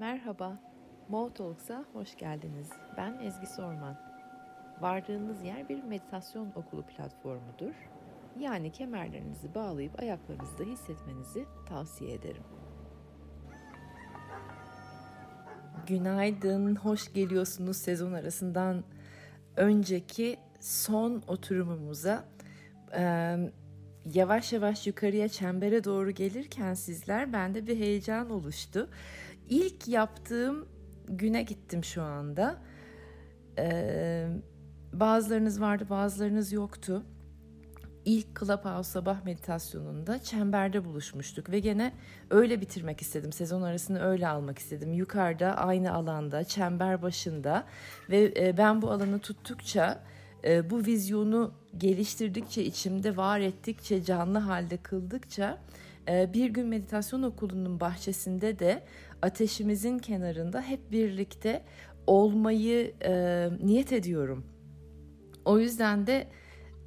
Merhaba, Mo hoş geldiniz. Ben Ezgi Sorman. Vardığınız yer bir meditasyon okulu platformudur. Yani kemerlerinizi bağlayıp ayaklarınızda hissetmenizi tavsiye ederim. Günaydın, hoş geliyorsunuz sezon arasından önceki son oturumumuza. Ee, yavaş yavaş yukarıya çembere doğru gelirken sizler bende bir heyecan oluştu. İlk yaptığım güne gittim şu anda. Ee, bazılarınız vardı, bazılarınız yoktu. İlk Clubhouse sabah meditasyonunda çemberde buluşmuştuk ve gene öyle bitirmek istedim. Sezon arasını öyle almak istedim. Yukarıda, aynı alanda, çember başında ve e, ben bu alanı tuttukça e, bu vizyonu geliştirdikçe, içimde var ettikçe, canlı halde kıldıkça bir gün meditasyon okulunun bahçesinde de ateşimizin kenarında hep birlikte olmayı e, niyet ediyorum. O yüzden de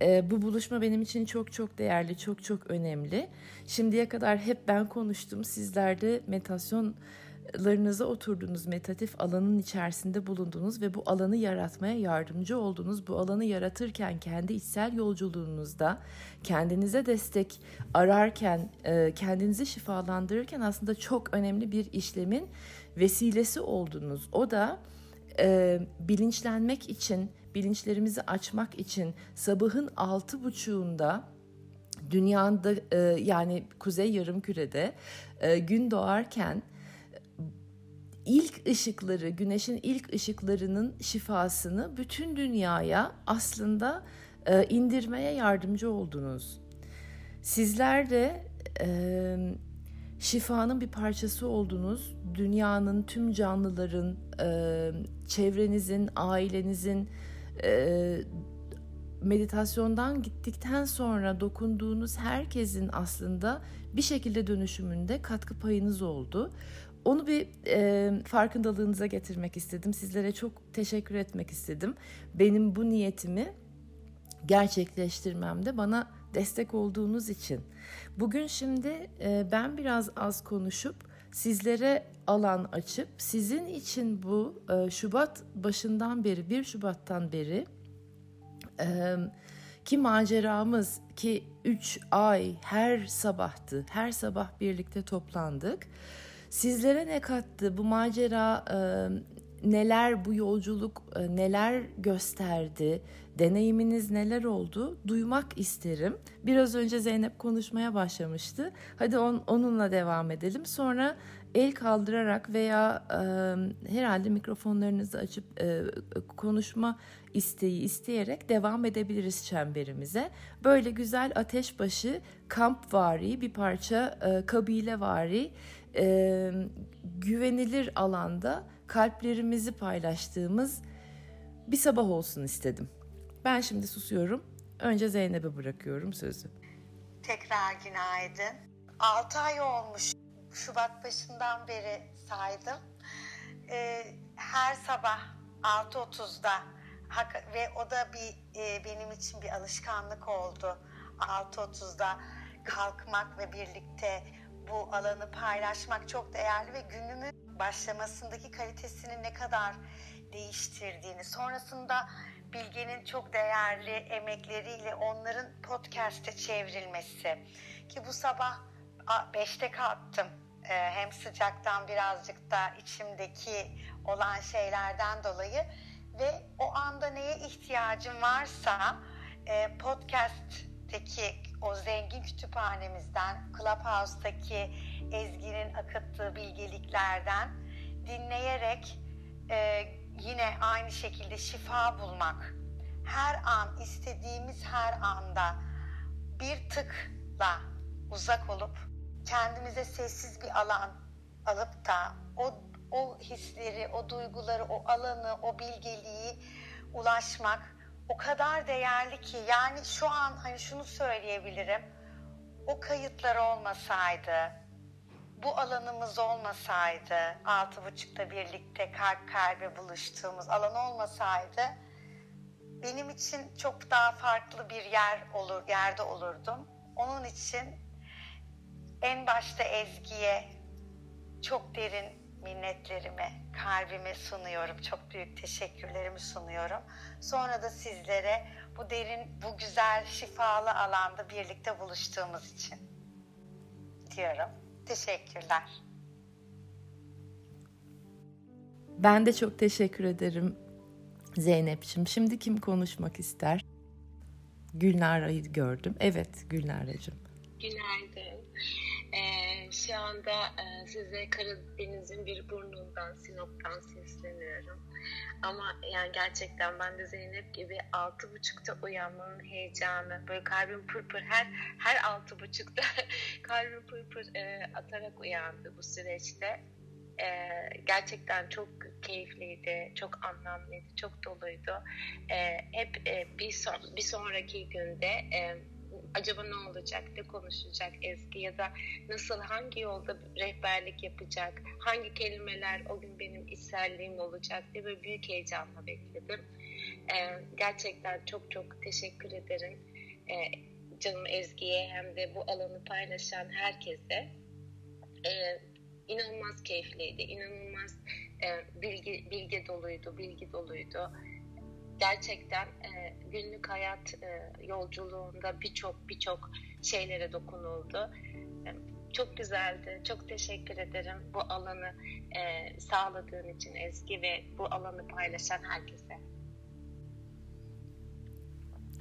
e, bu buluşma benim için çok çok değerli, çok çok önemli. Şimdiye kadar hep ben konuştum. Sizler de meditasyonlarınıza oturdunuz, meditatif alanın içerisinde bulundunuz ve bu alanı yaratmaya yardımcı oldunuz. Bu alanı yaratırken kendi içsel yolculuğunuzda kendinize destek ararken, e, kendinizi şifalandırırken aslında çok önemli bir işlemin vesilesi oldunuz. O da e, bilinçlenmek için, bilinçlerimizi açmak için sabahın altı buçuğunda dünyada e, yani kuzey yarım kürede gün doğarken ilk ışıkları, güneşin ilk ışıklarının şifasını bütün dünyaya aslında e, indirmeye yardımcı oldunuz. Sizler de e, şifanın bir parçası oldunuz. Dünyanın, tüm canlıların, e, çevrenizin, ailenizin e, meditasyondan gittikten sonra dokunduğunuz herkesin aslında bir şekilde dönüşümünde katkı payınız oldu. Onu bir e, farkındalığınıza getirmek istedim. Sizlere çok teşekkür etmek istedim. Benim bu niyetimi gerçekleştirmemde bana destek olduğunuz için. Bugün şimdi e, ben biraz az konuşup sizlere alan açıp sizin için bu e, Şubat başından beri 1 Şubat'tan beri e, ki maceramız ki 3 ay her sabahtı. Her sabah birlikte toplandık. Sizlere ne kattı bu macera e, neler bu yolculuk e, neler gösterdi, deneyiminiz neler oldu duymak isterim. Biraz önce Zeynep konuşmaya başlamıştı. Hadi on, onunla devam edelim. Sonra el kaldırarak veya e, herhalde mikrofonlarınızı açıp e, konuşma isteği isteyerek devam edebiliriz çemberimize. Böyle güzel ateşbaşı kampvari bir parça e, kabilevari e, güvenilir alanda kalplerimizi paylaştığımız bir sabah olsun istedim. Ben şimdi susuyorum. Önce Zeynep'e bırakıyorum sözü. Tekrar günaydın. 6 ay olmuş. Şubat başından beri saydım. Ee, her sabah 6.30'da ve o da bir e, benim için bir alışkanlık oldu. 6.30'da kalkmak ve birlikte bu alanı paylaşmak çok değerli ve günümün başlamasındaki kalitesini ne kadar değiştirdiğini, sonrasında Bilge'nin çok değerli emekleriyle onların podcast'e çevrilmesi ki bu sabah 5'te kalktım. Ee, hem sıcaktan birazcık da içimdeki olan şeylerden dolayı ve o anda neye ihtiyacım varsa e, podcast'teki o zengin kütüphanemizden, Clubhouse'daki Ezgi'nin akıttığı bilgeliklerden dinleyerek e, yine aynı şekilde şifa bulmak. Her an istediğimiz her anda bir tıkla uzak olup kendimize sessiz bir alan alıp da o o hisleri, o duyguları, o alanı, o bilgeliği ulaşmak o kadar değerli ki yani şu an hani şunu söyleyebilirim. O kayıtlar olmasaydı, bu alanımız olmasaydı, altı buçukta birlikte kalp kalbe buluştuğumuz alan olmasaydı benim için çok daha farklı bir yer olur, yerde olurdum. Onun için en başta Ezgi'ye çok derin minnetlerimi kalbime sunuyorum. Çok büyük teşekkürlerimi sunuyorum. Sonra da sizlere bu derin, bu güzel, şifalı alanda birlikte buluştuğumuz için diyorum. Teşekkürler. Ben de çok teşekkür ederim Zeynep'ciğim. Şimdi kim konuşmak ister? Gülnara'yı gördüm. Evet Gülnara'cığım. Günaydın. Ee, şu anda e, size Karadeniz'in bir burnundan, Sinop'tan sesleniyorum. Ama yani gerçekten ben de Zeynep gibi altı buçukta uyanmanın heyecanı, böyle kalbim pırpır her her altı buçukta kalbim pırpır e, atarak uyandı bu süreçte. E, gerçekten çok keyifliydi, çok anlamlıydı, çok doluydu. E, hep e, bir, son, bir sonraki günde e, acaba ne olacak, ne konuşacak Ezgi ya da nasıl, hangi yolda rehberlik yapacak, hangi kelimeler o gün benim içselliğim olacak diye böyle büyük heyecanla bekledim. Ee, gerçekten çok çok teşekkür ederim ee, canım Ezgi'ye hem de bu alanı paylaşan herkese. Ee, inanılmaz keyifliydi, inanılmaz e, bilgi, bilgi doluydu, bilgi doluydu gerçekten e, günlük hayat e, yolculuğunda birçok birçok şeylere dokunuldu. E, çok güzeldi. Çok teşekkür ederim bu alanı e, sağladığın için Ezgi ve bu alanı paylaşan herkese.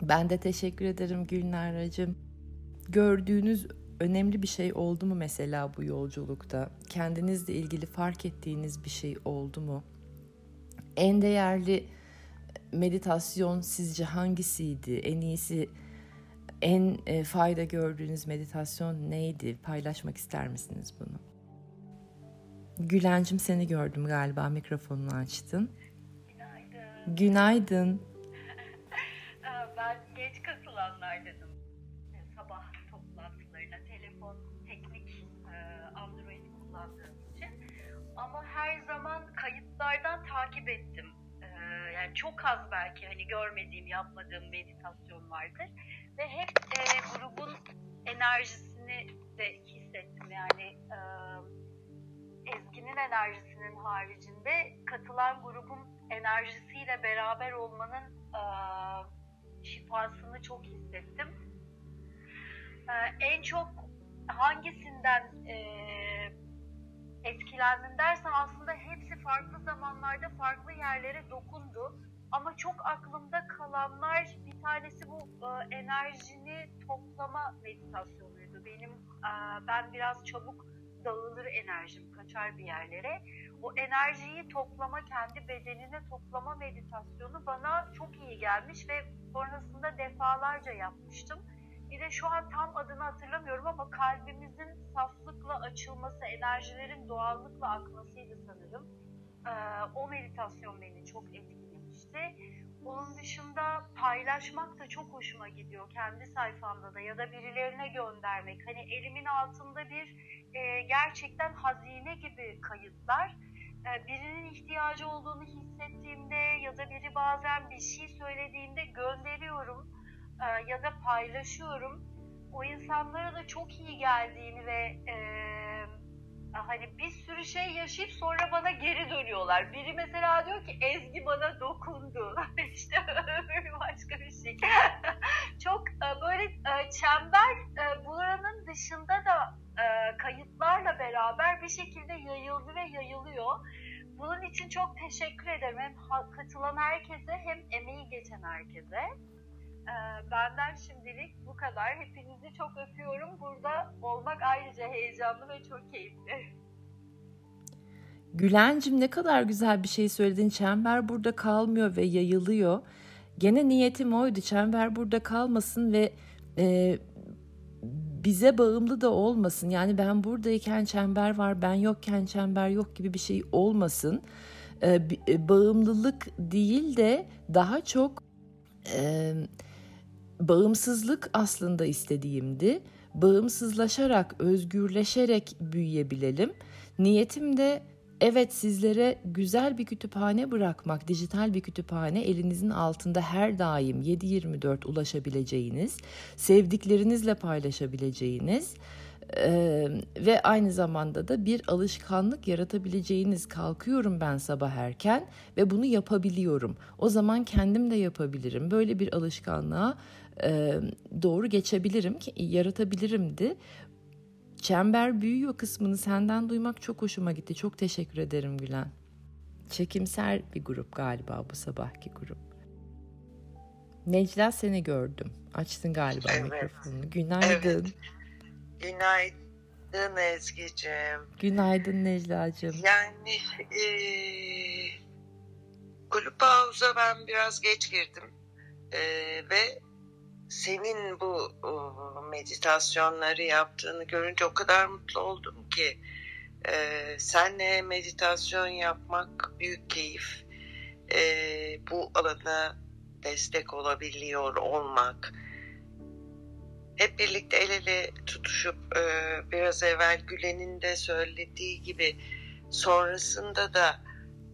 Ben de teşekkür ederim Gülnar'cığım. Gördüğünüz önemli bir şey oldu mu mesela bu yolculukta? Kendinizle ilgili fark ettiğiniz bir şey oldu mu? En değerli meditasyon sizce hangisiydi? En iyisi, en e, fayda gördüğünüz meditasyon neydi? Paylaşmak ister misiniz bunu? Gülencim seni gördüm galiba mikrofonunu açtın. Günaydın. Günaydın. ben geç katılanlardanım. Sabah toplantılarına telefon, teknik e, Android kullandığım için. Ama her zaman kayıtlardan takip ettim çok az belki hani görmediğim, yapmadığım meditasyon vardır. Ve hep e, grubun enerjisini de hissettim. Yani e, Ezgi'nin enerjisinin haricinde katılan grubun enerjisiyle beraber olmanın e, şifasını çok hissettim. E, en çok hangisinden e, etkilendim dersen aslında hepsi farklı zamanlarda farklı yerlere dokundu. Ama çok aklımda kalanlar bir tanesi bu e, enerjini toplama meditasyonuydu. Benim e, ben biraz çabuk dağılır enerjim kaçar bir yerlere. O enerjiyi toplama, kendi bedenine toplama meditasyonu bana çok iyi gelmiş ve sonrasında defalarca yapmıştım bir de şu an tam adını hatırlamıyorum ama kalbimizin saflıkla açılması, enerjilerin doğallıkla akmasıydı sanırım. Ee, o meditasyon beni çok etkilemişti. Onun dışında paylaşmak da çok hoşuma gidiyor kendi sayfamda da ya da birilerine göndermek. Hani elimin altında bir e, gerçekten hazine gibi kayıtlar. E, birinin ihtiyacı olduğunu hissettiğimde ya da biri bazen bir şey söylediğinde gönderiyorum e, ya da paylaşıyorum. O insanlara da çok iyi geldiğini ve e, hani bir sürü şey yaşayıp sonra bana geri dönüyorlar. Biri mesela diyor ki Ezgi bana dokundu. işte öbürü başka bir şey. çok e, böyle e, çember buranın dışında da kayıtlarla beraber bir şekilde yayıldı ve yayılıyor. Bunun için çok teşekkür ederim hem katılan herkese hem emeği geçen herkese. Ee, benden şimdilik bu kadar. Hepinizi çok öpüyorum. Burada olmak ayrıca heyecanlı ve çok keyifli. Gülencim ne kadar güzel bir şey söyledin. Çember burada kalmıyor ve yayılıyor. Gene niyetim oydu. Çember burada kalmasın ve e, bize bağımlı da olmasın. Yani ben buradayken çember var, ben yokken çember yok gibi bir şey olmasın. E, e bağımlılık değil de daha çok e, bağımsızlık aslında istediğimdi. Bağımsızlaşarak, özgürleşerek büyüyebilelim. Niyetim de evet sizlere güzel bir kütüphane bırakmak, dijital bir kütüphane elinizin altında her daim 7-24 ulaşabileceğiniz, sevdiklerinizle paylaşabileceğiniz Ee, ve aynı zamanda da bir alışkanlık yaratabileceğiniz kalkıyorum ben sabah erken ve bunu yapabiliyorum. O zaman kendim de yapabilirim. Böyle bir alışkanlığa doğru geçebilirim ki yaratabilirimdi. Çember büyüyor kısmını senden duymak çok hoşuma gitti. Çok teşekkür ederim Gülen. Çekimser bir grup galiba bu sabahki grup. Necla seni gördüm. Açtın galiba evet. mikrofonunu. Günaydın. Evet. Günaydın Ezgi'cim. Günaydın Necla'cığım. Yani e, kulüp ben biraz geç girdim. E, ve senin bu meditasyonları yaptığını görünce o kadar mutlu oldum ki e, senle meditasyon yapmak büyük keyif. E, bu alana destek olabiliyor olmak. Hep birlikte el ele tutuşup e, biraz evvel Gülen'in de söylediği gibi sonrasında da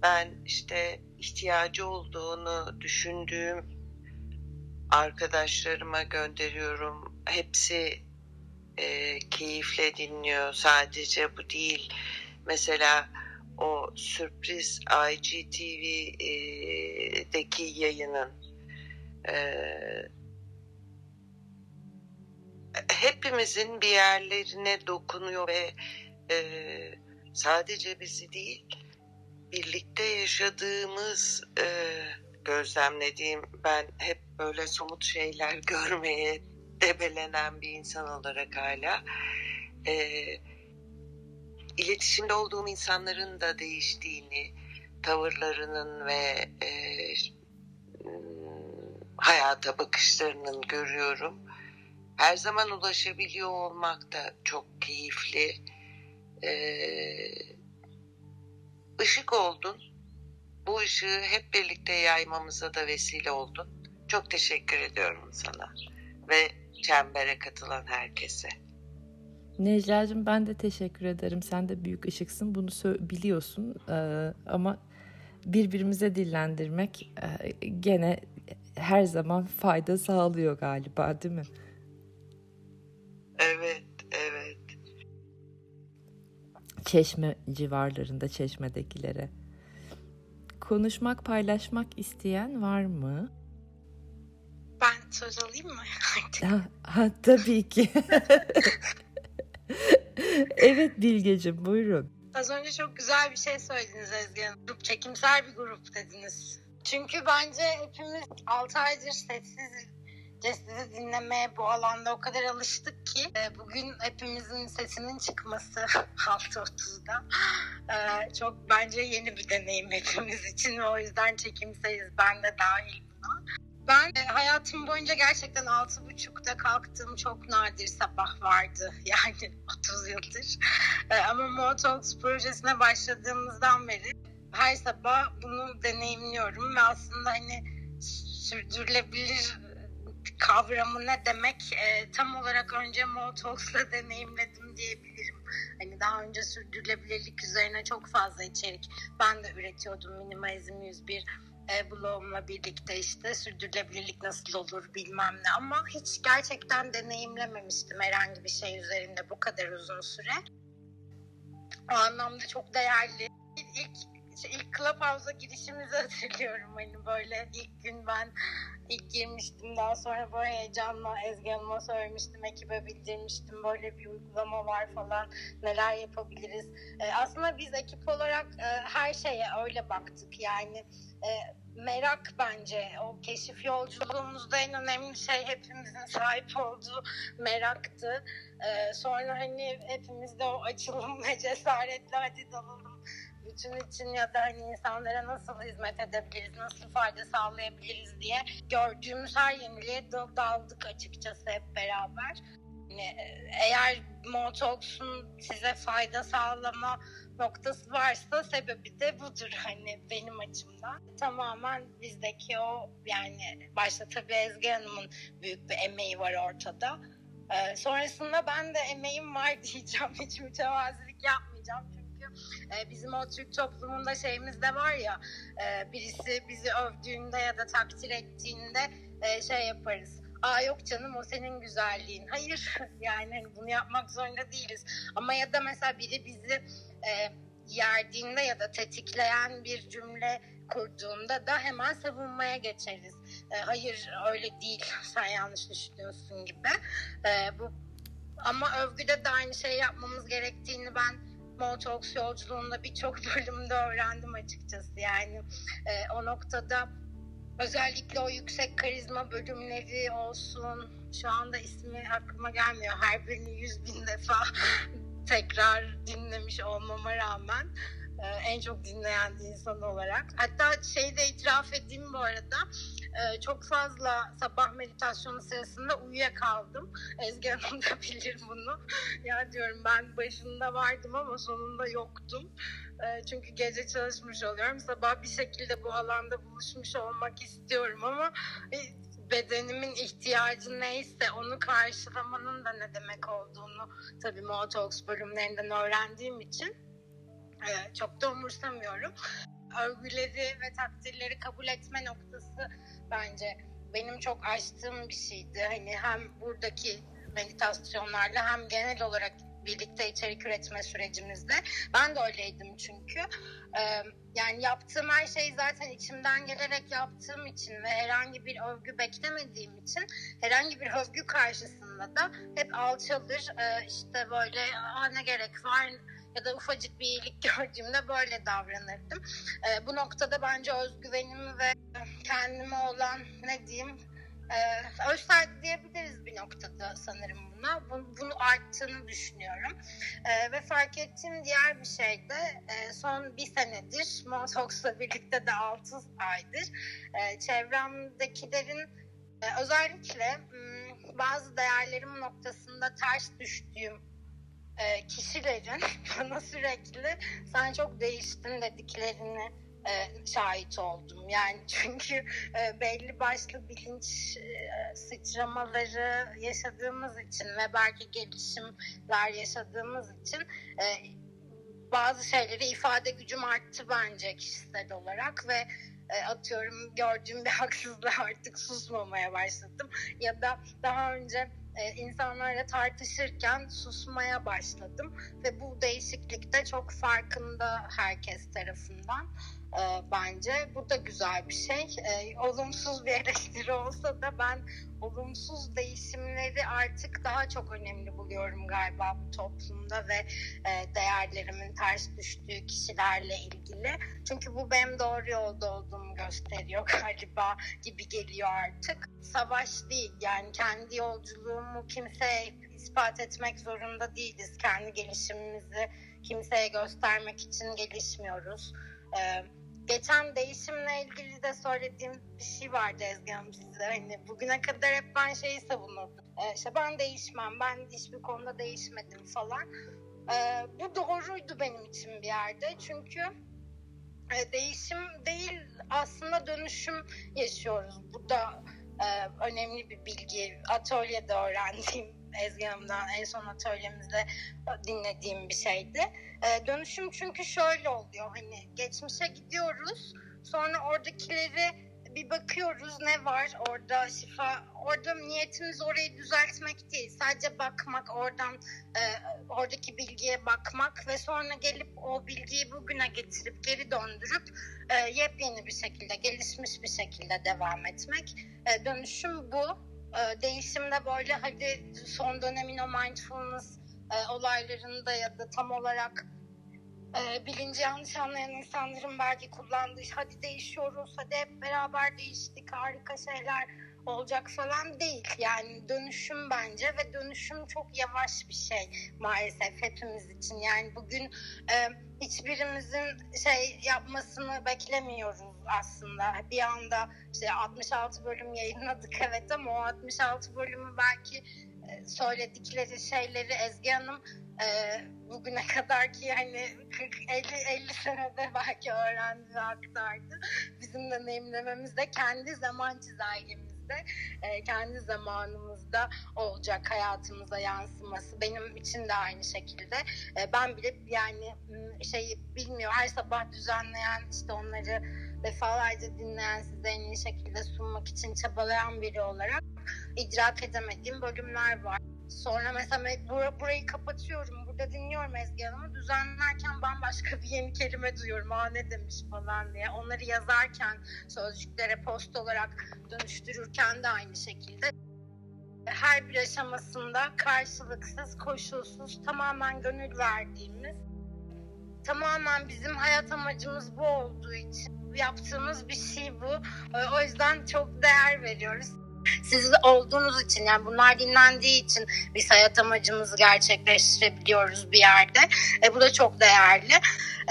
ben işte ihtiyacı olduğunu düşündüğüm arkadaşlarıma gönderiyorum. Hepsi e, keyifle dinliyor. Sadece bu değil. Mesela o sürpriz IGTV'deki yayının e, hepimizin bir yerlerine dokunuyor ve e, sadece bizi değil birlikte yaşadığımız e, gözlemlediğim ben hep böyle somut şeyler görmeye debelenen bir insan olarak hala e, iletişimde olduğum insanların da değiştiğini tavırlarının ve e, hayata bakışlarının görüyorum. Her zaman ulaşabiliyor olmak da çok keyifli. Ee, ışık oldun bu ışığı hep birlikte yaymamıza da vesile oldun. Çok teşekkür ediyorum sana ve çembere katılan herkese. Necla'cığım ben de teşekkür ederim. Sen de büyük ışıksın. Bunu biliyorsun. Ee, ama birbirimize dillendirmek e, gene her zaman fayda sağlıyor galiba değil mi? Evet, evet. Çeşme civarlarında çeşmedekilere konuşmak, paylaşmak isteyen var mı? Ben söz alayım mı Ha, ha, tabii ki. evet Bilgeciğim buyurun. Az önce çok güzel bir şey söylediniz Ezgi Hanım. Grup, çekimsel bir grup dediniz. Çünkü bence hepimiz 6 aydır sessiz sizi dinlemeye bu alanda o kadar alıştık ki e, bugün hepimizin sesinin çıkması 6.30'da e, çok bence yeni bir deneyim hepimiz için ve o yüzden çekimseyiz ben de dahil buna. Ben e, hayatım boyunca gerçekten altı buçukta kalktığım çok nadir sabah vardı. Yani 30 yıldır. ama Motox projesine başladığımızdan beri her sabah bunu deneyimliyorum ve aslında hani sürdürülebilir kavramı ne demek e, tam olarak önce Motox'la deneyimledim diyebilirim. Hani daha önce sürdürülebilirlik üzerine çok fazla içerik ben de üretiyordum Minimalizm 101 e, blogumla birlikte işte sürdürülebilirlik nasıl olur bilmem ne ama hiç gerçekten deneyimlememiştim herhangi bir şey üzerinde bu kadar uzun süre. O anlamda çok değerli. İlk ilk Clubhouse'a girişimizi hatırlıyorum. Hani böyle ilk gün ben ilk girmiştim. Daha sonra böyle heyecanla Ezgi Hanım'a söylemiştim. Ekibe bildirmiştim. Böyle bir uygulama var falan. Neler yapabiliriz. E, aslında biz ekip olarak e, her şeye öyle baktık. Yani e, merak bence. O keşif yolculuğumuzda en önemli şey hepimizin sahip olduğu meraktı. E, sonra hani hepimiz de o açılım ve cesaretle hadi dalalım bütün için ya da hani insanlara nasıl hizmet edebiliriz, nasıl fayda sağlayabiliriz diye gördüğümüz her yeniliğe daldık açıkçası hep beraber. Yani e, eğer Motox'un size fayda sağlama noktası varsa sebebi de budur hani benim açımdan. Tamamen bizdeki o yani başta tabii Ezgi Hanım'ın büyük bir emeği var ortada. Ee, sonrasında ben de emeğim var diyeceğim. Hiç mütevazilik yapmayacağım. E, bizim o Türk toplumunda şeyimiz de var ya e, birisi bizi övdüğünde ya da takdir ettiğinde e, şey yaparız. aa yok canım o senin güzelliğin. Hayır yani hani bunu yapmak zorunda değiliz. Ama ya da mesela biri bizi yerdiğinde ya da tetikleyen bir cümle kurduğunda da hemen savunmaya geçeriz. E, hayır öyle değil sen yanlış düşünüyorsun gibi. E, bu ama övgüde de aynı şey yapmamız gerektiğini ben Motox yolculuğunda birçok bölümde öğrendim açıkçası. Yani e, o noktada özellikle o yüksek karizma bölümleri olsun şu anda ismi aklıma gelmiyor. Her birini yüz bin defa tekrar dinlemiş olmama rağmen en çok dinleyen insan olarak. Hatta şeyi de itiraf edeyim bu arada. E, çok fazla sabah meditasyonu sırasında uyuyakaldım. Ezgi Hanım da bilir bunu. ya diyorum ben başında vardım ama sonunda yoktum. E, çünkü gece çalışmış oluyorum. Sabah bir şekilde bu alanda buluşmuş olmak istiyorum ama bedenimin ihtiyacı neyse onu karşılamanın da ne demek olduğunu tabii Motox bölümlerinden öğrendiğim için e, çok da umursamıyorum. Övgüleri ve takdirleri kabul etme noktası bence benim çok açtığım bir şeydi. Hani hem buradaki meditasyonlarla hem genel olarak birlikte içerik üretme sürecimizde. Ben de öyleydim çünkü. Ee, yani yaptığım her şeyi zaten içimden gelerek yaptığım için ve herhangi bir övgü beklemediğim için herhangi bir övgü karşısında da hep alçalır. Ee, işte böyle ne gerek var ya da ufacık bir iyilik gördüğümde böyle davranırdım. E, bu noktada bence özgüvenimi ve kendime olan ne diyeyim e, özsaygı diyebiliriz bir noktada sanırım buna. Bunu, bunu arttığını düşünüyorum. E, ve fark ettiğim diğer bir şey de e, son bir senedir Motox'la birlikte de 6 aydır e, çevremdekilerin e, özellikle m, bazı değerlerim noktasında ters düştüğüm e, kişilerin bana sürekli sen çok değiştin dediklerini e, şahit oldum. Yani çünkü e, belli başlı bilinç e, sıçramaları yaşadığımız için ve belki gelişimler yaşadığımız için e, bazı şeyleri ifade gücüm arttı bence kişisel olarak ve e, atıyorum gördüğüm bir haksızlığa artık susmamaya başladım ya da daha önce e, insanlarla tartışırken susmaya başladım ve bu değişiklikte çok farkında herkes tarafından e, bence. Bu da güzel bir şey. E, olumsuz bir eleştiri olsa da ben olumsuz değişimleri artık daha çok önemli buluyorum galiba bu toplumda ve e, değerlerimin ters düştüğü kişilerle ilgili. Çünkü bu benim doğru yolda olduğumu gösteriyor galiba gibi geliyor artık. Savaş değil yani kendi yolculuğumu kimseye ispat etmek zorunda değiliz. Kendi gelişimimizi kimseye göstermek için gelişmiyoruz. Ee, geçen değişimle ilgili de söylediğim bir şey vardı Ezgi Hanım size. Hani bugüne kadar hep ben şeyi savunurdum. Ee, işte ben değişmem, ben hiçbir konuda değişmedim falan. Ee, bu doğruydu benim için bir yerde. Çünkü e, değişim değil aslında dönüşüm yaşıyoruz. Bu da e, önemli bir bilgi. Atölyede öğrendiğim Ezgi Hanım'dan en son atölyemizde dinlediğim bir şeydi. E, dönüşüm çünkü şöyle oluyor hani geçmişe gidiyoruz sonra oradakileri bir bakıyoruz ne var orada şifa orada niyetimiz orayı düzeltmek değil sadece bakmak oradan e, oradaki bilgiye bakmak ve sonra gelip o bilgiyi bugüne getirip geri döndürüp e, yepyeni bir şekilde gelişmiş bir şekilde devam etmek e, dönüşüm bu e, değişimde böyle hadi son dönemin o mindfulness e, olaylarında ya da tam olarak e, bilinci yanlış anlayan insanların belki kullandığı hadi değişiyoruz, hadi hep beraber değiştik, harika şeyler olacak falan değil. Yani dönüşüm bence ve dönüşüm çok yavaş bir şey maalesef hepimiz için. Yani bugün e, hiçbirimizin şey yapmasını beklemiyoruz aslında. Bir anda işte 66 bölüm yayınladık evet ama o 66 bölümü belki e, söyledikleri şeyleri Ezgi Hanım e, bugüne kadar ki hani 40 50 50 senede belki öğrendi ve aktardı. Bizim deneyimlememiz de kendi zaman çizelgemizde de e, kendi zamanımızda olacak hayatımıza yansıması. Benim için de aynı şekilde. E, ben bile yani şeyi bilmiyor her sabah düzenleyen işte onları defalarca dinleyen size en iyi şekilde sunmak için çabalayan biri olarak idrak edemediğim bölümler var. Sonra mesela bur- burayı kapatıyorum, burada dinliyorum Ezgi Hanım'ı. Düzenlerken bambaşka bir yeni kelime duyuyorum. Aa ne demiş falan diye. Onları yazarken sözcüklere post olarak dönüştürürken de aynı şekilde. Her bir aşamasında karşılıksız, koşulsuz, tamamen gönül verdiğimiz, tamamen bizim hayat amacımız bu olduğu için yaptığımız bir şey bu. O yüzden çok değer veriyoruz siz olduğunuz için yani bunlar dinlendiği için biz hayat amacımızı gerçekleştirebiliyoruz bir yerde. E, bu da çok değerli.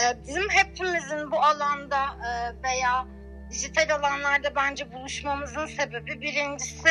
E, bizim hepimizin bu alanda e, veya dijital alanlarda bence buluşmamızın sebebi birincisi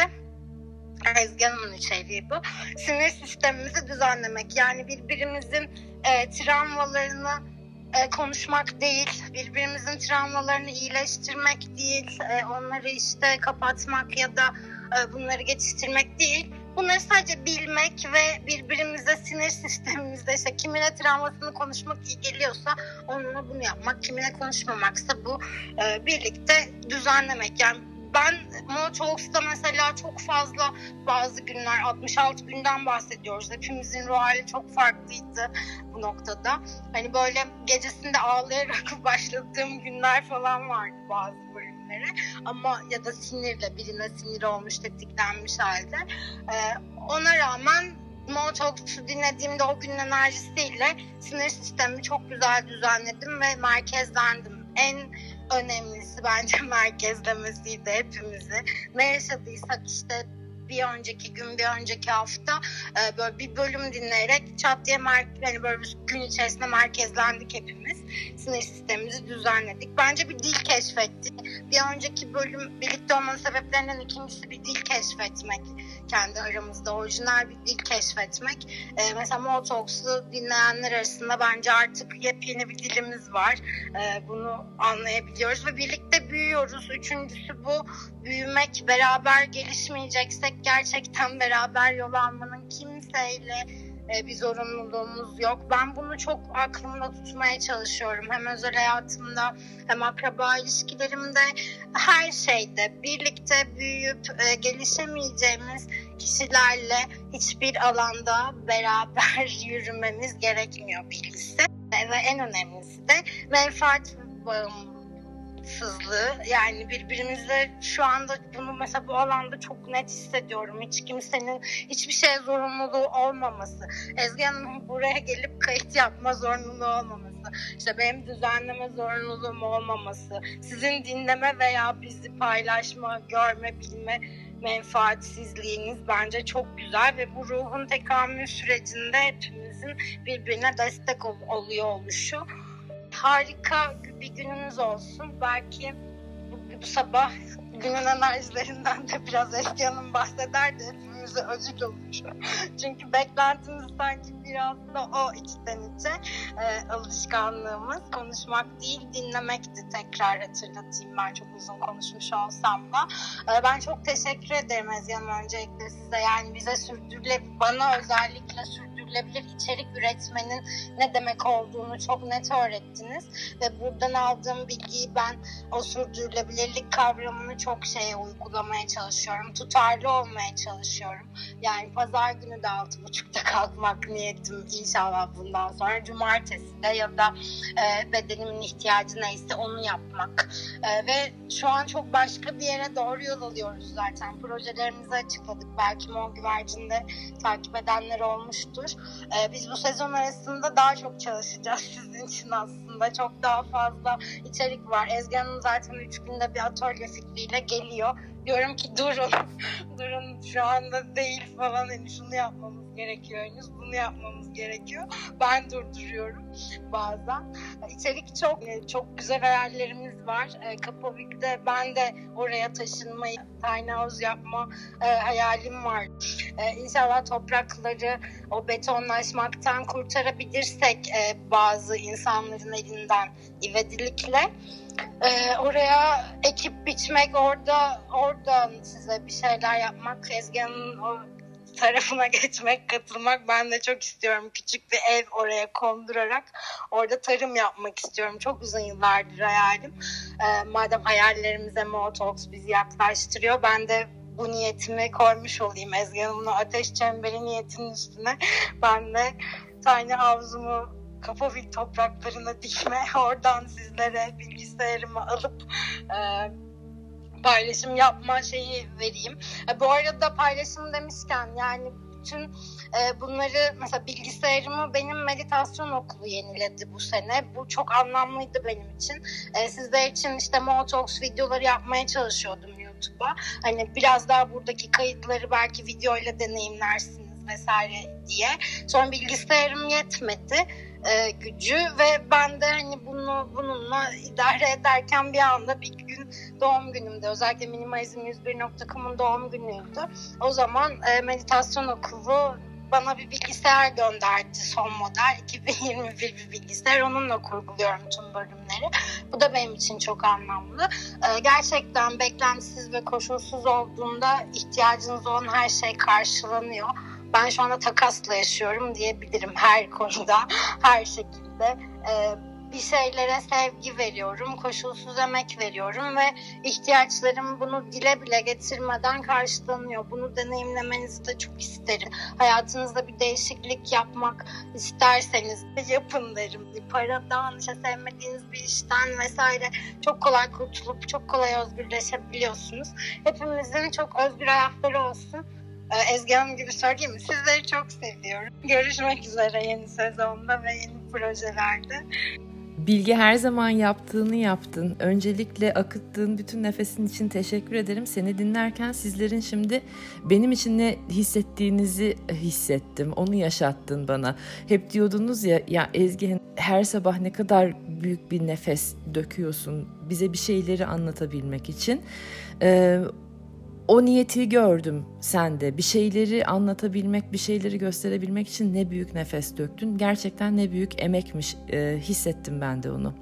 Ezgi Hanım'ın içeriği bu. Sinir sistemimizi düzenlemek. Yani birbirimizin e, travmalarını e, konuşmak değil, birbirimizin travmalarını iyileştirmek değil, e, onları işte kapatmak ya da e, bunları geçiştirmek değil. Bunları sadece bilmek ve birbirimize sinir sistemimizde işte kimine travmasını konuşmak iyi geliyorsa onunla bunu yapmak, kimine konuşmamaksa bu e, birlikte düzenlemek. Yani ben Monotalks'ta mesela çok fazla bazı günler 66 günden bahsediyoruz. Hepimizin ruh hali çok farklıydı bu noktada. Hani böyle gecesinde ağlayarak başladığım günler falan vardı bazı bölümlere. Ama ya da sinirle birine sinir olmuş, tetiklenmiş halde. Ee, ona rağmen Monotalks'u dinlediğimde o günün enerjisiyle sinir sistemimi çok güzel düzenledim ve merkezlendim. En önemlisi bence merkezlemesiydi hepimizi. Ne yaşadıysak işte bir önceki gün, bir önceki hafta e, böyle bir bölüm dinleyerek çat diye mer- yani böyle bir gün içerisinde merkezlendik hepimiz. Sinir sistemimizi düzenledik. Bence bir dil keşfettik. Bir önceki bölüm birlikte olmanın sebeplerinden ikincisi bir dil keşfetmek. Kendi aramızda orijinal bir dil keşfetmek. E, mesela Motalks'u dinleyenler arasında bence artık yepyeni bir dilimiz var. E, bunu anlayabiliyoruz ve birlikte büyüyoruz. Üçüncüsü bu büyümek, beraber gelişmeyeceksek gerçekten beraber yol almanın kimseyle e, bir zorunluluğumuz yok. Ben bunu çok aklımda tutmaya çalışıyorum. Hem özel hayatımda hem akraba ilişkilerimde her şeyde birlikte büyüyüp e, gelişemeyeceğimiz kişilerle hiçbir alanda beraber yürümemiz gerekmiyor bilgisi. Ve en önemlisi de menfaat bağımlılığı sızlığı yani birbirimizle şu anda bunu mesela bu alanda çok net hissediyorum. Hiç kimsenin hiçbir şeye zorunluluğu olmaması. Ezgi Hanım'ın buraya gelip kayıt yapma zorunluluğu olmaması. İşte benim düzenleme zorunluluğum olmaması. Sizin dinleme veya bizi paylaşma, görme, bilme menfaatsizliğiniz bence çok güzel ve bu ruhun tekamül sürecinde hepimizin birbirine destek ol- oluyor oluşu harika bir gününüz olsun. Belki bu, bu sabah günün enerjilerinden de biraz Eski Hanım bahsederdi. Hepimize ödül olur. Çünkü beklentimiz sanki biraz da o içten içe e, alışkanlığımız. Konuşmak değil dinlemekti tekrar hatırlatayım ben çok uzun konuşmuş olsam da. E, ben çok teşekkür ederim Ezgi Hanım öncelikle size. Yani bize sürdürüle bana özellikle sürdürülebilir sürdürülebilir içerik üretmenin ne demek olduğunu çok net öğrettiniz ve buradan aldığım bilgiyi ben o sürdürülebilirlik kavramını çok şeye uygulamaya çalışıyorum. Tutarlı olmaya çalışıyorum. Yani pazar günü de altı buçukta kalkmak niyetim inşallah bundan sonra. Cumartesi de ya da e, bedenimin ihtiyacı neyse onu yapmak. E, ve şu an çok başka bir yere doğru yol alıyoruz zaten. Projelerimizi açıkladık. Belki Mor Güvercin'de takip edenler olmuştur. Ee, biz bu sezon arasında daha çok çalışacağız sizin için aslında. Çok daha fazla içerik var. Ezgi zaten üç günde bir atölye fikriyle geliyor. Diyorum ki durun, durun şu anda değil falan hani şunu yapmamız gerekiyor henüz. Bunu yapmamız gerekiyor. Ben durduruyorum bazen. İçerik çok çok güzel hayallerimiz var. E, Kapavik'te ben de oraya taşınmayı, tiny house yapma e, hayalim var. E, inşallah toprakları o betonlaşmaktan kurtarabilirsek e, bazı insanların elinden ivedilikle ee, oraya ekip biçmek, orada oradan size bir şeyler yapmak, Ezgi'nin tarafına geçmek, katılmak ben de çok istiyorum. Küçük bir ev oraya kondurarak orada tarım yapmak istiyorum. Çok uzun yıllardır hayalim. Ee, madem hayallerimize Motox bizi yaklaştırıyor, ben de bu niyetimi koymuş olayım Ezgi Hanım'la ateş çemberi niyetinin üstüne. Ben de tiny havzumu Kafavik topraklarına dikme, oradan sizlere bilgisayarımı alıp e, paylaşım yapma şeyi vereyim. E, bu arada paylaşım demişken yani bütün e, bunları mesela bilgisayarımı benim meditasyon okulu yeniledi bu sene. Bu çok anlamlıydı benim için. E, sizler için işte Motox videoları yapmaya çalışıyordum YouTube'a. Hani biraz daha buradaki kayıtları belki videoyla deneyimlersiniz vesaire diye. Sonra bilgisayarım yetmedi e, gücü ve ben de hani bunu bununla idare ederken bir anda bir gün doğum günümde özellikle minimalizm101.com'un doğum günüydü. O zaman e, meditasyon okulu bana bir bilgisayar gönderdi. Son model 2021 bir bilgisayar. Onunla kurguluyorum tüm bölümleri. Bu da benim için çok anlamlı. Ee, gerçekten beklentisiz ve koşulsuz olduğunda ihtiyacınız olan her şey karşılanıyor ben şu anda takasla yaşıyorum diyebilirim her konuda, her şekilde. Ee, bir şeylere sevgi veriyorum, koşulsuz emek veriyorum ve ihtiyaçlarım bunu dile bile getirmeden karşılanıyor. Bunu deneyimlemenizi de çok isterim. Hayatınızda bir değişiklik yapmak isterseniz de yapın derim. Paradan, işte sevmediğiniz bir işten vesaire çok kolay kurtulup çok kolay özgürleşebiliyorsunuz. Hepimizin çok özgür hayatları olsun. Ee, Ezgi Hanım gibi söyleyeyim mi? Sizleri çok seviyorum. Görüşmek üzere yeni sezonda ve yeni projelerde. Bilge her zaman yaptığını yaptın. Öncelikle akıttığın bütün nefesin için teşekkür ederim. Seni dinlerken sizlerin şimdi benim için ne hissettiğinizi hissettim. Onu yaşattın bana. Hep diyordunuz ya ya Ezgi her sabah ne kadar büyük bir nefes döküyorsun bize bir şeyleri anlatabilmek için. Ee, o niyeti gördüm sende. Bir şeyleri anlatabilmek, bir şeyleri gösterebilmek için ne büyük nefes döktün. Gerçekten ne büyük emekmiş e, hissettim ben de onu.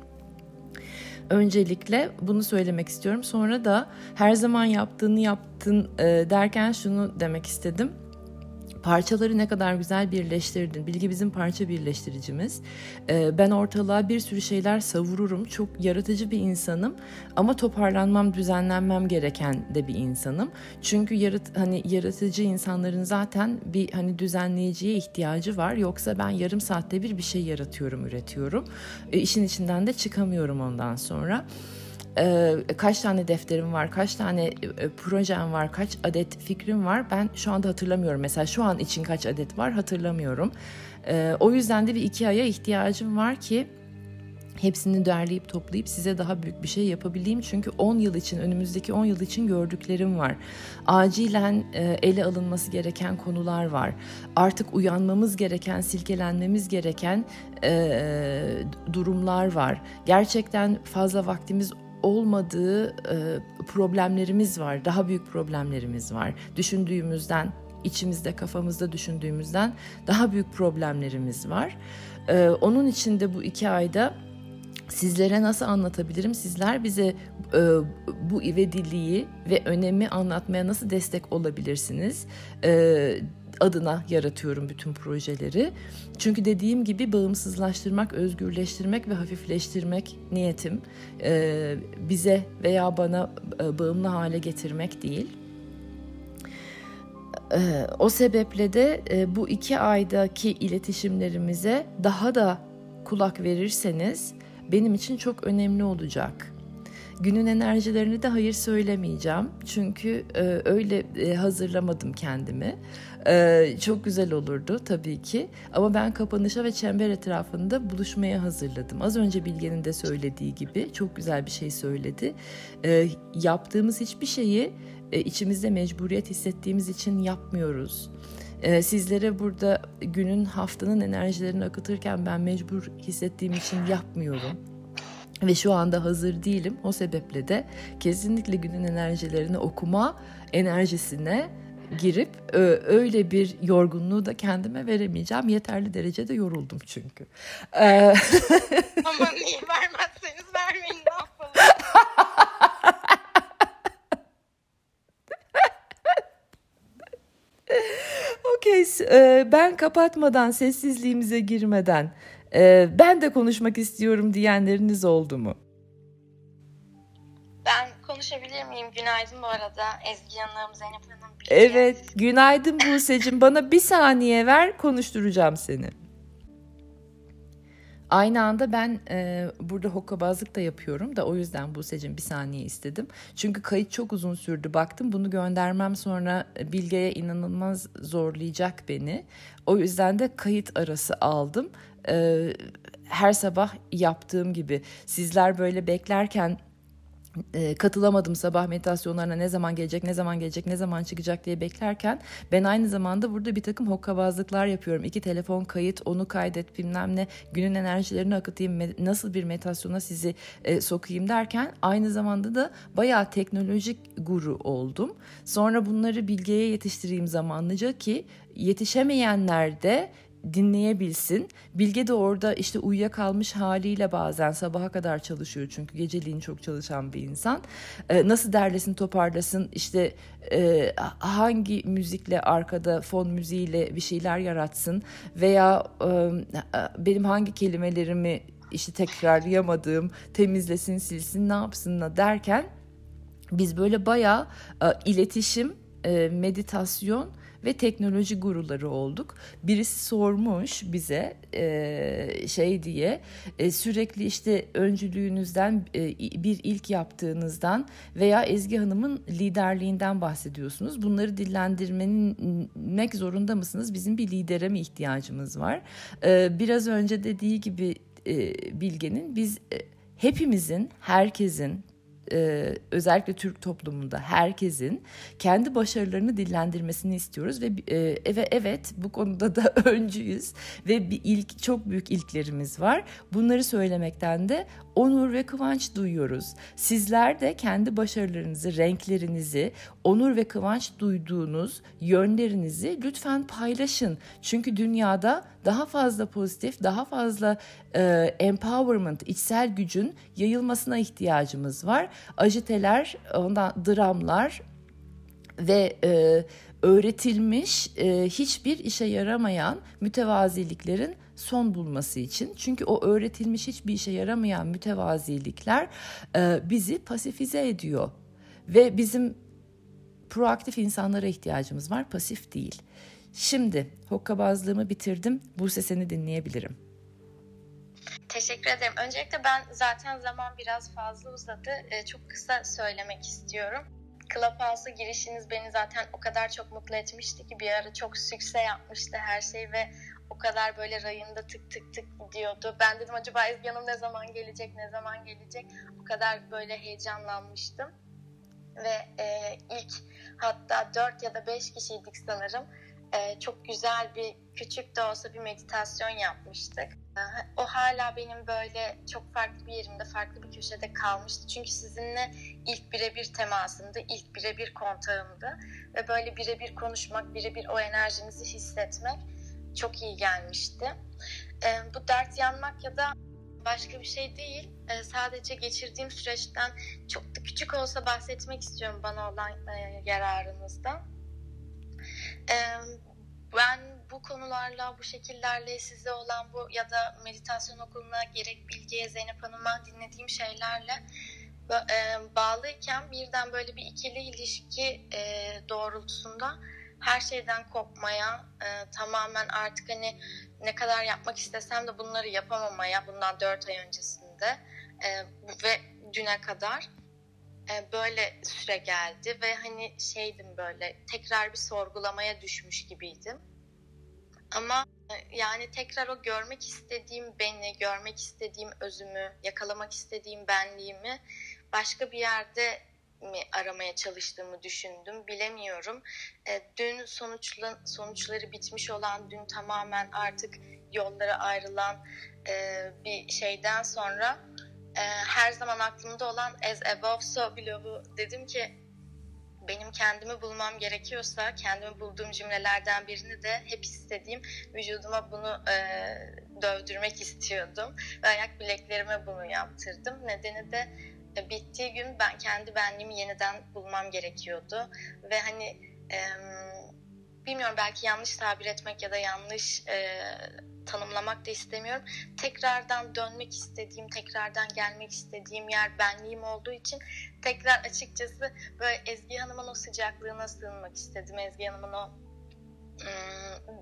Öncelikle bunu söylemek istiyorum. Sonra da her zaman yaptığını yaptın e, derken şunu demek istedim parçaları ne kadar güzel birleştirdin. Bilgi bizim parça birleştiricimiz. Ee, ben ortalığa bir sürü şeyler savururum. Çok yaratıcı bir insanım ama toparlanmam, düzenlenmem gereken de bir insanım. Çünkü yarat hani yaratıcı insanların zaten bir hani düzenleyiciye ihtiyacı var. Yoksa ben yarım saatte bir bir şey yaratıyorum, üretiyorum. E, işin içinden de çıkamıyorum ondan sonra e, kaç tane defterim var, kaç tane e, projem var, kaç adet fikrim var ben şu anda hatırlamıyorum. Mesela şu an için kaç adet var hatırlamıyorum. E, o yüzden de bir iki aya ihtiyacım var ki hepsini derleyip toplayıp size daha büyük bir şey yapabileyim. Çünkü 10 yıl için, önümüzdeki 10 yıl için gördüklerim var. Acilen e, ele alınması gereken konular var. Artık uyanmamız gereken, silkelenmemiz gereken e, durumlar var. Gerçekten fazla vaktimiz olmadığı e, problemlerimiz var. Daha büyük problemlerimiz var. Düşündüğümüzden, içimizde, kafamızda düşündüğümüzden daha büyük problemlerimiz var. E, onun için de bu iki ayda sizlere nasıl anlatabilirim? Sizler bize e, bu ivediliği ve önemi anlatmaya nasıl destek olabilirsiniz? E, adına yaratıyorum bütün projeleri. Çünkü dediğim gibi bağımsızlaştırmak, özgürleştirmek ve hafifleştirmek niyetim. Ee, bize veya bana e, bağımlı hale getirmek değil. Ee, o sebeple de e, bu iki aydaki iletişimlerimize daha da kulak verirseniz benim için çok önemli olacak. Günün enerjilerini de hayır söylemeyeceğim. Çünkü e, öyle e, hazırlamadım kendimi. E, çok güzel olurdu tabii ki. Ama ben kapanışa ve çember etrafında buluşmaya hazırladım. Az önce Bilge'nin de söylediği gibi çok güzel bir şey söyledi. E, yaptığımız hiçbir şeyi e, içimizde mecburiyet hissettiğimiz için yapmıyoruz e, sizlere burada günün haftanın enerjilerini akıtırken ben mecbur hissettiğim için yapmıyorum. Ve şu anda hazır değilim. O sebeple de kesinlikle günün enerjilerini okuma enerjisine girip öyle bir yorgunluğu da kendime veremeyeceğim. Yeterli derecede yoruldum çünkü. Ama niye vermezseniz vermeyin ne yapalım. Okey, ben kapatmadan, sessizliğimize girmeden ben de konuşmak istiyorum diyenleriniz oldu mu? Ben konuşabilir miyim? Günaydın bu arada. Ezgi Hanım, Zeynep Hanım. Bilge. Evet, günaydın Buse'cim. Bana bir saniye ver, konuşturacağım seni. Aynı anda ben e, burada hokkabazlık da yapıyorum da o yüzden Buse'cim bir saniye istedim. Çünkü kayıt çok uzun sürdü. Baktım bunu göndermem sonra Bilge'ye inanılmaz zorlayacak beni. O yüzden de kayıt arası aldım. E, her sabah yaptığım gibi sizler böyle beklerken e, katılamadım sabah meditasyonlarına ne zaman gelecek, ne zaman gelecek, ne zaman çıkacak diye beklerken ben aynı zamanda burada bir takım hokkabazlıklar yapıyorum. İki telefon kayıt, onu kaydet bilmem ne, günün enerjilerini akıtayım, nasıl bir meditasyona sizi e, sokayım derken aynı zamanda da bayağı teknolojik guru oldum. Sonra bunları bilgiye yetiştireyim zamanlıca ki yetişemeyenler de dinleyebilsin. Bilge de orada işte uyuyakalmış haliyle bazen sabaha kadar çalışıyor çünkü geceliğin çok çalışan bir insan. Ee, nasıl derlesin toparlasın işte e, hangi müzikle arkada fon müziğiyle bir şeyler yaratsın veya e, benim hangi kelimelerimi işte tekrarlayamadığım temizlesin silsin ne yapsın derken biz böyle bayağı e, iletişim, e, meditasyon ve teknoloji guruları olduk. Birisi sormuş bize e, şey diye e, sürekli işte öncülüğünüzden e, bir ilk yaptığınızdan veya Ezgi Hanım'ın liderliğinden bahsediyorsunuz. Bunları dillendirmek zorunda mısınız? Bizim bir lidere mi ihtiyacımız var? E, biraz önce dediği gibi e, Bilge'nin biz e, hepimizin, herkesin, e, özellikle Türk toplumunda herkesin kendi başarılarını dillendirmesini istiyoruz ve e, evet, bu konuda da öncüyüz ve bir ilk çok büyük ilklerimiz var. Bunları söylemekten de onur ve kıvanç duyuyoruz. Sizler de kendi başarılarınızı, renklerinizi, onur ve kıvanç duyduğunuz yönlerinizi lütfen paylaşın. Çünkü dünyada daha fazla pozitif, daha fazla e, empowerment, içsel gücün yayılmasına ihtiyacımız var. Ajiteler, ondan dramlar ve e, öğretilmiş e, hiçbir işe yaramayan mütevaziliklerin son bulması için. Çünkü o öğretilmiş hiçbir işe yaramayan mütevazilikler e, bizi pasifize ediyor. Ve bizim proaktif insanlara ihtiyacımız var, pasif değil. Şimdi hokkabazlığımı bitirdim. Bu sesini dinleyebilirim. Teşekkür ederim. Öncelikle ben zaten zaman biraz fazla uzadı. Ee, çok kısa söylemek istiyorum. Clubhouse'a girişiniz beni zaten o kadar çok mutlu etmişti ki bir ara çok sükse yapmıştı her şey ve o kadar böyle rayında tık tık tık gidiyordu. Ben dedim acaba Ezgi ne zaman gelecek, ne zaman gelecek? O kadar böyle heyecanlanmıştım. Ve e, ilk hatta dört ya da beş kişiydik sanırım. E, çok güzel bir küçük de olsa bir meditasyon yapmıştık. E, o hala benim böyle çok farklı bir yerimde, farklı bir köşede kalmıştı. Çünkü sizinle ilk birebir temasımdı, ilk birebir kontağımdı. Ve böyle birebir konuşmak, birebir o enerjinizi hissetmek çok iyi gelmişti. E, bu dert yanmak ya da başka bir şey değil. Sadece geçirdiğim süreçten çok da küçük olsa bahsetmek istiyorum bana olan yararınızdan. Ben bu konularla, bu şekillerle size olan bu ya da meditasyon okuluna gerek Bilge'ye, Zeynep Hanım'a dinlediğim şeylerle bağlıyken birden böyle bir ikili ilişki e, doğrultusunda her şeyden kopmaya, e, tamamen artık hani ne kadar yapmak istesem de bunları yapamamaya bundan dört ay öncesinde e, ve düne kadar e, böyle süre geldi ve hani şeydim böyle tekrar bir sorgulamaya düşmüş gibiydim. Ama e, yani tekrar o görmek istediğim beni, görmek istediğim özümü, yakalamak istediğim benliğimi başka bir yerde mi aramaya çalıştığımı düşündüm. Bilemiyorum. E, dün sonuçla, sonuçları bitmiş olan, dün tamamen artık yollara ayrılan bir şeyden sonra e, her zaman aklımda olan as above so below'u dedim ki benim kendimi bulmam gerekiyorsa kendimi bulduğum cümlelerden birini de hep istediğim vücuduma bunu e, dövdürmek istiyordum. Ve ayak bileklerime bunu yaptırdım. Nedeni de e, bittiği gün ben kendi benliğimi yeniden bulmam gerekiyordu. Ve hani e, bilmiyorum belki yanlış tabir etmek ya da yanlış e, tanımlamak da istemiyorum. Tekrardan dönmek istediğim, tekrardan gelmek istediğim yer benliğim olduğu için tekrar açıkçası böyle Ezgi Hanım'ın o sıcaklığına sığınmak istedim. Ezgi Hanım'ın o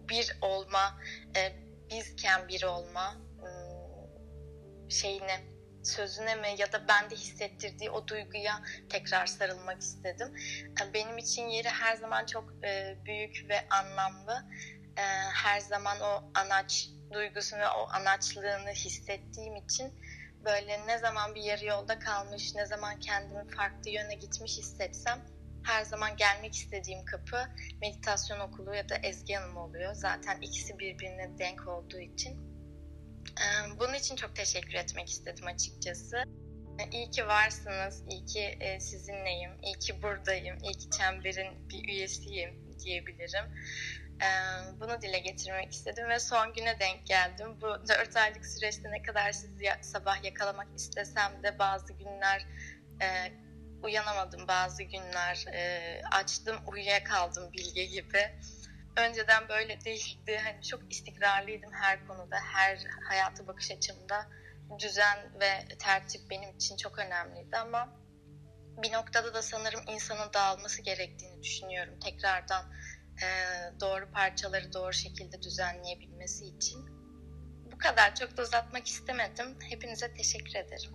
bir olma, e, bizken bir olma şeyine sözüne mi ya da bende hissettirdiği o duyguya tekrar sarılmak istedim. Benim için yeri her zaman çok e, büyük ve anlamlı. E, her zaman o anaç duygusunu o anaçlığını hissettiğim için böyle ne zaman bir yarı yolda kalmış, ne zaman kendimi farklı yöne gitmiş hissetsem her zaman gelmek istediğim kapı meditasyon okulu ya da Ezgi Hanım oluyor. Zaten ikisi birbirine denk olduğu için. Bunun için çok teşekkür etmek istedim açıkçası. İyi ki varsınız, iyi ki sizinleyim, iyi ki buradayım, iyi ki Çember'in bir üyesiyim diyebilirim. Bunu dile getirmek istedim ve son güne denk geldim. Bu dört aylık süreçte ne kadar sizi sabah yakalamak istesem de bazı günler uyanamadım, bazı günler açtım, uyuyakaldım bilge gibi önceden böyle değildi. Hani çok istikrarlıydım her konuda, her hayata bakış açımda. Düzen ve tertip benim için çok önemliydi ama bir noktada da sanırım insanın dağılması gerektiğini düşünüyorum. Tekrardan e, doğru parçaları doğru şekilde düzenleyebilmesi için. Bu kadar. Çok da uzatmak istemedim. Hepinize teşekkür ederim.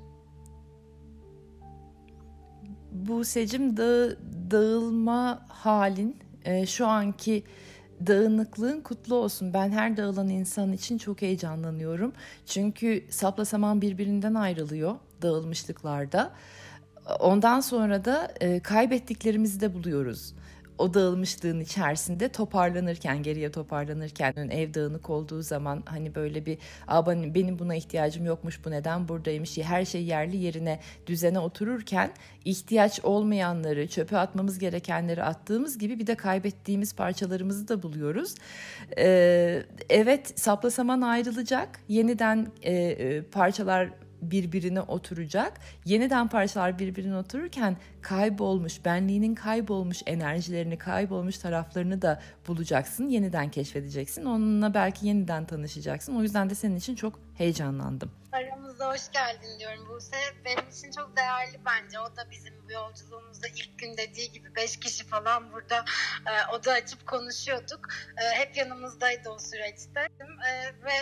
Bu secim dağı, dağılma halin e, şu anki dağınıklığın kutlu olsun. Ben her dağılan insan için çok heyecanlanıyorum. Çünkü sapla saman birbirinden ayrılıyor dağılmışlıklarda. Ondan sonra da e, kaybettiklerimizi de buluyoruz o dağılmışlığın içerisinde toparlanırken geriye toparlanırken ev dağınık olduğu zaman hani böyle bir benim buna ihtiyacım yokmuş bu neden buradaymış her şey yerli yerine düzene otururken ihtiyaç olmayanları çöpe atmamız gerekenleri attığımız gibi bir de kaybettiğimiz parçalarımızı da buluyoruz. Ee, evet sapla saman ayrılacak yeniden e, e parçalar birbirine oturacak. Yeniden parçalar birbirine otururken kaybolmuş, benliğinin kaybolmuş enerjilerini, kaybolmuş taraflarını da bulacaksın. Yeniden keşfedeceksin. Onunla belki yeniden tanışacaksın. O yüzden de senin için çok heyecanlandım. Aramızda hoş geldin diyorum Buse. Benim için çok değerli bence. O da bizim bu yolculuğumuzda ilk gün dediği gibi beş kişi falan burada e, oda açıp konuşuyorduk. E, hep yanımızdaydı o süreçte. E, ve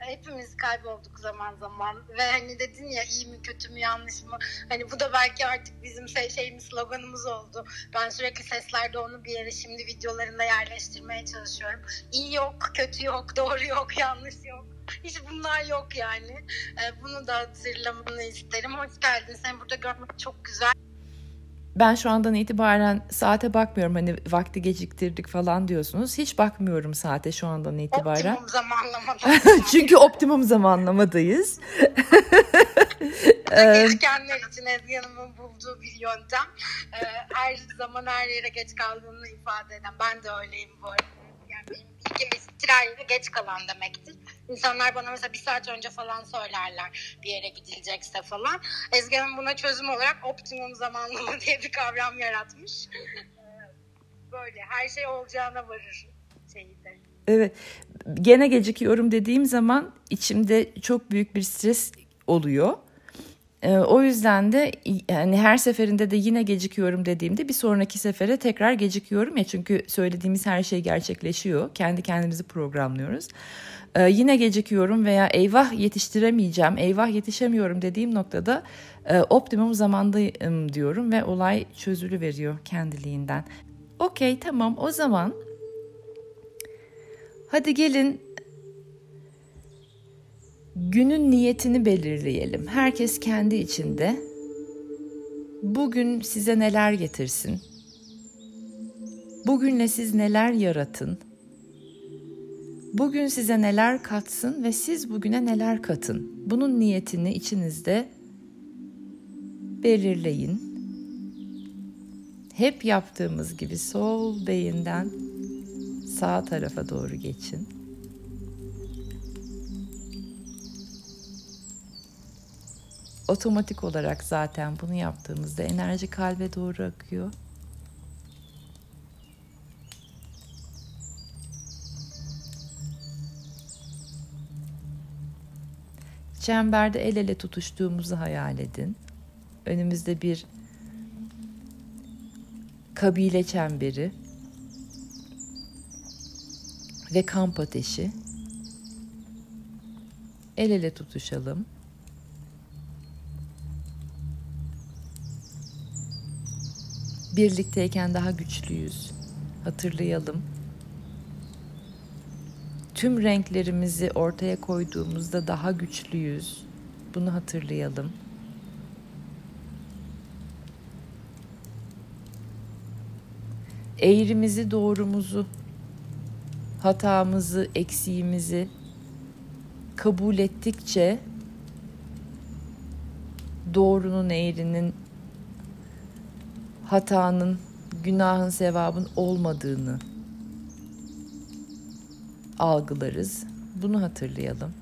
hepimiz kaybolduk zaman zaman ve hani dedin ya iyi mi kötü mü yanlış mı hani bu da belki artık bizim şey, şeyimiz sloganımız oldu. Ben sürekli seslerde onu bir yere şimdi videolarında yerleştirmeye çalışıyorum. İyi yok, kötü yok, doğru yok, yanlış yok. Hiç bunlar yok yani. Ee, bunu da hatırlamanı isterim. Hoş geldin. Seni burada görmek çok güzel ben şu andan itibaren saate bakmıyorum hani vakti geciktirdik falan diyorsunuz. Hiç bakmıyorum saate şu andan itibaren. Optimum zamanlamada. Çünkü optimum zamanlamadayız. Geçkenler için Ezgi Hanım'ın bulduğu bir yöntem. Her zaman her yere geç kaldığını ifade eden. Ben de öyleyim bu arada. Yani benim tren geç kalan demektir. İnsanlar bana mesela bir saat önce falan söylerler bir yere gidilecekse falan. Ezgi Hanım buna çözüm olarak optimum zamanlama diye bir kavram yaratmış. Böyle her şey olacağına varır şeyde. Evet. Gene gecikiyorum dediğim zaman içimde çok büyük bir stres oluyor. Ee, o yüzden de yani her seferinde de yine gecikiyorum dediğimde bir sonraki sefere tekrar gecikiyorum ya çünkü söylediğimiz her şey gerçekleşiyor. Kendi kendimizi programlıyoruz. Ee, yine gecikiyorum veya eyvah yetiştiremeyeceğim, eyvah yetişemiyorum dediğim noktada e, optimum zamandayım diyorum ve olay çözülü veriyor kendiliğinden. Okey tamam o zaman hadi gelin günün niyetini belirleyelim. Herkes kendi içinde bugün size neler getirsin? Bugünle siz neler yaratın? Bugün size neler katsın ve siz bugüne neler katın? Bunun niyetini içinizde belirleyin. Hep yaptığımız gibi sol beyinden sağ tarafa doğru geçin. Otomatik olarak zaten bunu yaptığımızda enerji kalbe doğru akıyor. Çemberde el ele tutuştuğumuzu hayal edin. Önümüzde bir kabile çemberi ve kamp ateşi. El ele tutuşalım. Birlikteyken daha güçlüyüz. Hatırlayalım. Tüm renklerimizi ortaya koyduğumuzda daha güçlüyüz. Bunu hatırlayalım. Eğrimizi, doğrumuzu, hatamızı, eksiğimizi kabul ettikçe doğrunun, eğrinin, hatanın, günahın, sevabın olmadığını algılarız. Bunu hatırlayalım.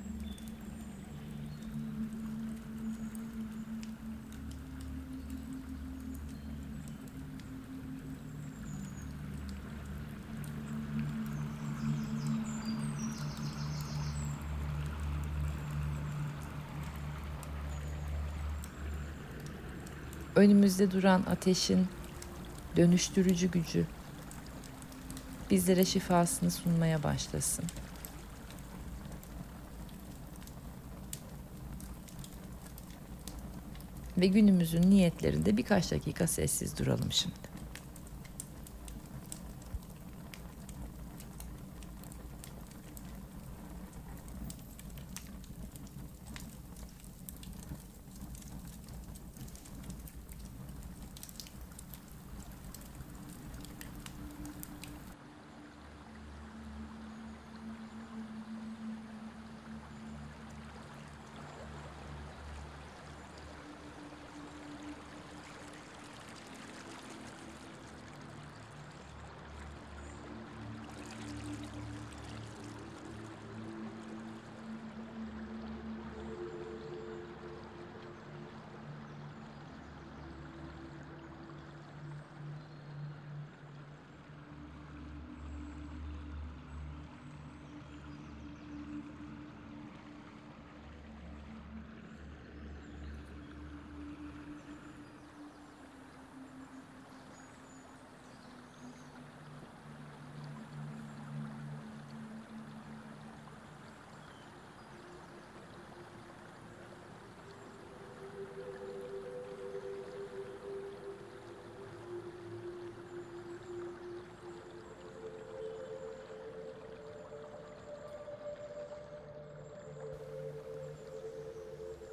önümüzde duran ateşin dönüştürücü gücü bizlere şifasını sunmaya başlasın. Ve günümüzün niyetlerinde birkaç dakika sessiz duralım şimdi.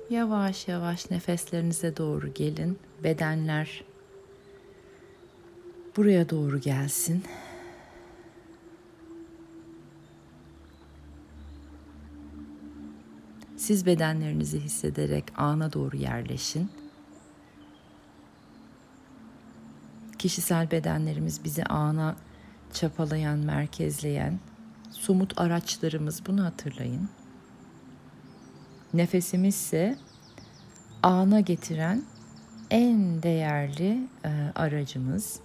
Yavaş yavaş nefeslerinize doğru gelin. Bedenler buraya doğru gelsin. Siz bedenlerinizi hissederek ana doğru yerleşin. Kişisel bedenlerimiz bizi ana çapalayan, merkezleyen somut araçlarımız bunu hatırlayın. Nefesimizse ana getiren en değerli e, aracımız.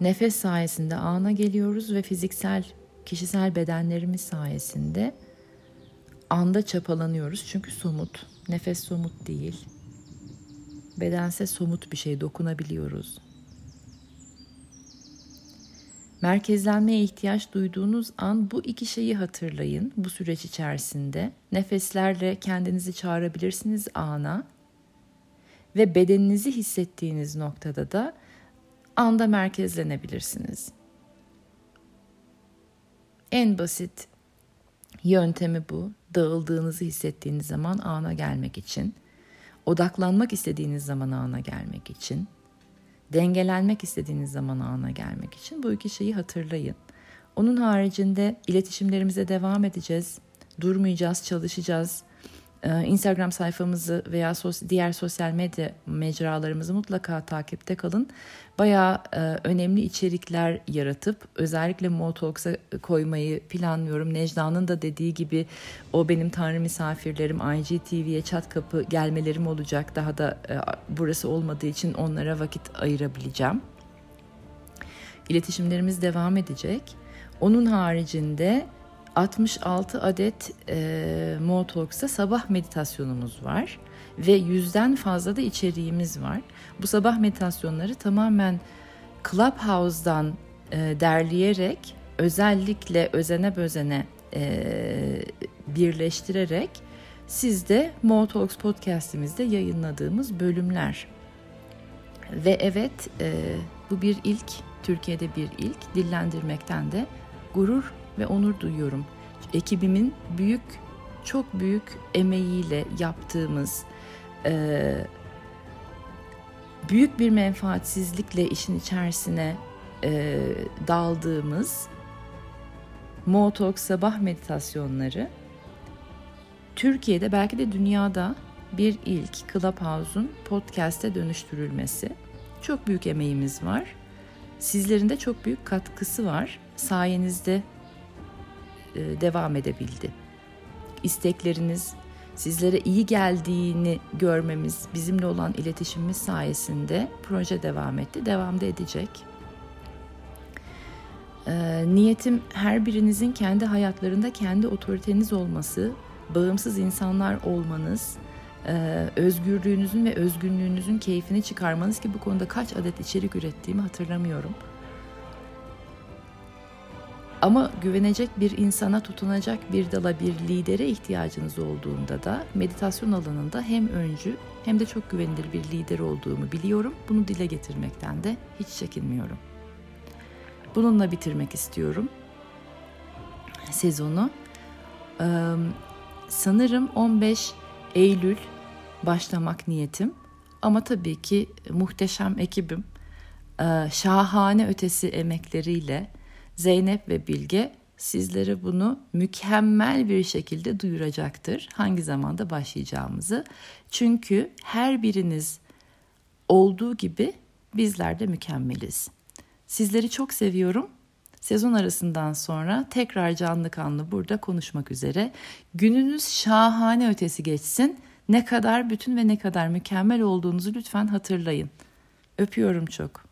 Nefes sayesinde ana geliyoruz ve fiziksel, kişisel bedenlerimiz sayesinde anda çapalanıyoruz. Çünkü somut, nefes somut değil. Bedense somut bir şey, dokunabiliyoruz. Merkezlenmeye ihtiyaç duyduğunuz an bu iki şeyi hatırlayın bu süreç içerisinde. Nefeslerle kendinizi çağırabilirsiniz ana ve bedeninizi hissettiğiniz noktada da anda merkezlenebilirsiniz. En basit yöntemi bu. Dağıldığınızı hissettiğiniz zaman ana gelmek için. odaklanmak istediğiniz zaman ana gelmek için, dengelenmek istediğiniz zaman ana gelmek için bu iki şeyi hatırlayın. Onun haricinde iletişimlerimize devam edeceğiz. Durmayacağız, çalışacağız. Ee, Instagram sayfamızı veya diğer sosyal medya mecralarımızı mutlaka takipte kalın. Bayağı e, önemli içerikler yaratıp özellikle Motalks'a koymayı planlıyorum. Necda'nın da dediği gibi o benim tanrı misafirlerim IGTV'ye çat kapı gelmelerim olacak. Daha da e, burası olmadığı için onlara vakit ayırabileceğim. İletişimlerimiz devam edecek. Onun haricinde 66 adet e, Motalks'ta sabah meditasyonumuz var ve yüzden fazla da içeriğimiz var. Bu sabah meditasyonları tamamen Clubhouse'dan e, derleyerek özellikle özene bözene e, birleştirerek sizde Motalks podcastimizde yayınladığımız bölümler. Ve evet e, bu bir ilk, Türkiye'de bir ilk dillendirmekten de gurur ve onur duyuyorum. Ekibimin büyük, çok büyük emeğiyle yaptığımız, e, büyük bir menfaatsizlikle işin içerisine e, daldığımız Motok sabah meditasyonları Türkiye'de belki de dünyada bir ilk Clubhouse'un podcast'e dönüştürülmesi. Çok büyük emeğimiz var. Sizlerin de çok büyük katkısı var. Sayenizde devam edebildi. İstekleriniz, sizlere iyi geldiğini görmemiz, bizimle olan iletişimimiz sayesinde proje devam etti, devam da edecek. E, niyetim her birinizin kendi hayatlarında kendi otoriteniz olması, bağımsız insanlar olmanız, e, özgürlüğünüzün ve özgünlüğünüzün keyfini çıkarmanız ki bu konuda kaç adet içerik ürettiğimi hatırlamıyorum. Ama güvenecek bir insana tutunacak bir dala bir lidere ihtiyacınız olduğunda da meditasyon alanında hem öncü hem de çok güvenilir bir lider olduğumu biliyorum. Bunu dile getirmekten de hiç çekinmiyorum. Bununla bitirmek istiyorum sezonu. Ee, sanırım 15 Eylül başlamak niyetim. Ama tabii ki muhteşem ekibim şahane ötesi emekleriyle Zeynep ve Bilge sizlere bunu mükemmel bir şekilde duyuracaktır. Hangi zamanda başlayacağımızı. Çünkü her biriniz olduğu gibi bizler de mükemmeliz. Sizleri çok seviyorum. Sezon arasından sonra tekrar canlı kanlı burada konuşmak üzere. Gününüz şahane ötesi geçsin. Ne kadar bütün ve ne kadar mükemmel olduğunuzu lütfen hatırlayın. Öpüyorum çok.